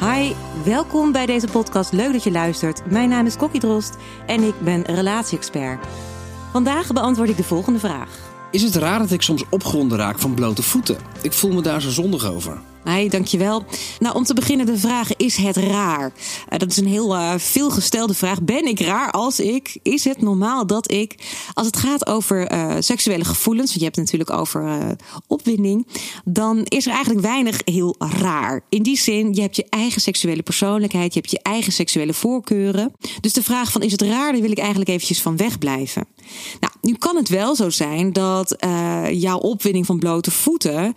Hi, welkom bij deze podcast. Leuk dat je luistert. Mijn naam is Kokkie Drost en ik ben relatie-expert. Vandaag beantwoord ik de volgende vraag. Is het raar dat ik soms opgewonden raak van blote voeten? Ik voel me daar zo zondig over. Hi, dankjewel. Nou, om te beginnen de vraag, is het raar? Uh, dat is een heel uh, veelgestelde vraag. Ben ik raar als ik? Is het normaal dat ik, als het gaat over uh, seksuele gevoelens, want je hebt het natuurlijk over opwinding, dan is er eigenlijk weinig heel raar. In die zin, je hebt je eigen seksuele persoonlijkheid, je hebt je eigen seksuele voorkeuren. Dus de vraag van, is het raar, daar wil ik eigenlijk eventjes van wegblijven. Nou, nu kan het wel zo zijn dat jouw opwinding van blote voeten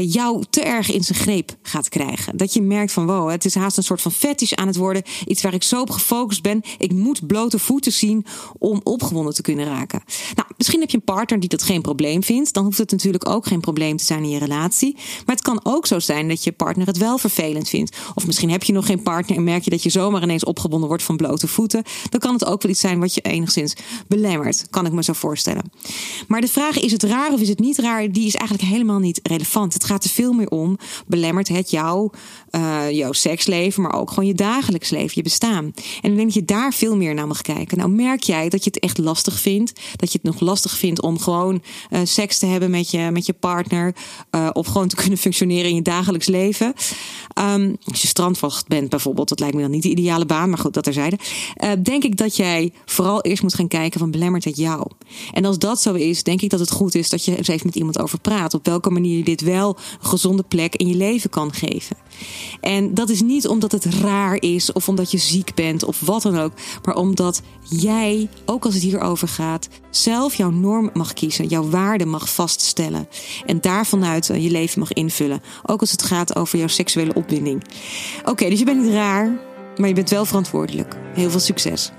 jou te erg in zijn greep gaat krijgen. Dat je merkt van wow, het is haast een soort van fetish aan het worden. Iets waar ik zo op gefocust ben. Ik moet blote voeten zien om opgewonden te kunnen raken. Nou, misschien heb je een partner die dat geen probleem vindt. Dan hoeft het natuurlijk ook geen probleem te zijn in je relatie. Maar het kan ook zo zijn dat je partner het wel vervelend vindt. Of misschien heb je nog geen partner en merk je dat je zomaar ineens opgewonden wordt van blote voeten. Dan kan het ook wel iets zijn wat je enigszins belemmert. Kan ik me zo voorstellen. Maar de vraag is het raar of is het niet raar? Die is eigenlijk helemaal niet relevant. Het gaat er veel meer om belemmert het jou, uh, jouw seksleven, maar ook gewoon je dagelijks leven, je bestaan. En ik denk dat je daar veel meer naar mag kijken. Nou, merk jij dat je het echt lastig vindt, dat je het nog lastig vindt om gewoon uh, seks te hebben met je, met je partner, uh, of gewoon te kunnen functioneren in je dagelijks leven. Um, als je strandwacht bent bijvoorbeeld, dat lijkt me dan niet de ideale baan, maar goed, dat terzijde. Uh, denk ik dat jij vooral eerst moet gaan kijken van belemmert het jou? En als dat zo is, denk ik dat het goed is dat je eens even met iemand over praat. Op welke manier je dit wel een gezonde plek in je leven kan geven. En dat is niet omdat het raar is of omdat je ziek bent of wat dan ook, maar omdat jij, ook als het hierover gaat, zelf jouw norm mag kiezen, jouw waarde mag vaststellen en daarvanuit je leven mag invullen. Ook als het gaat over jouw seksuele opwinding. Oké, dus je bent niet raar, maar je bent wel verantwoordelijk. Heel veel succes.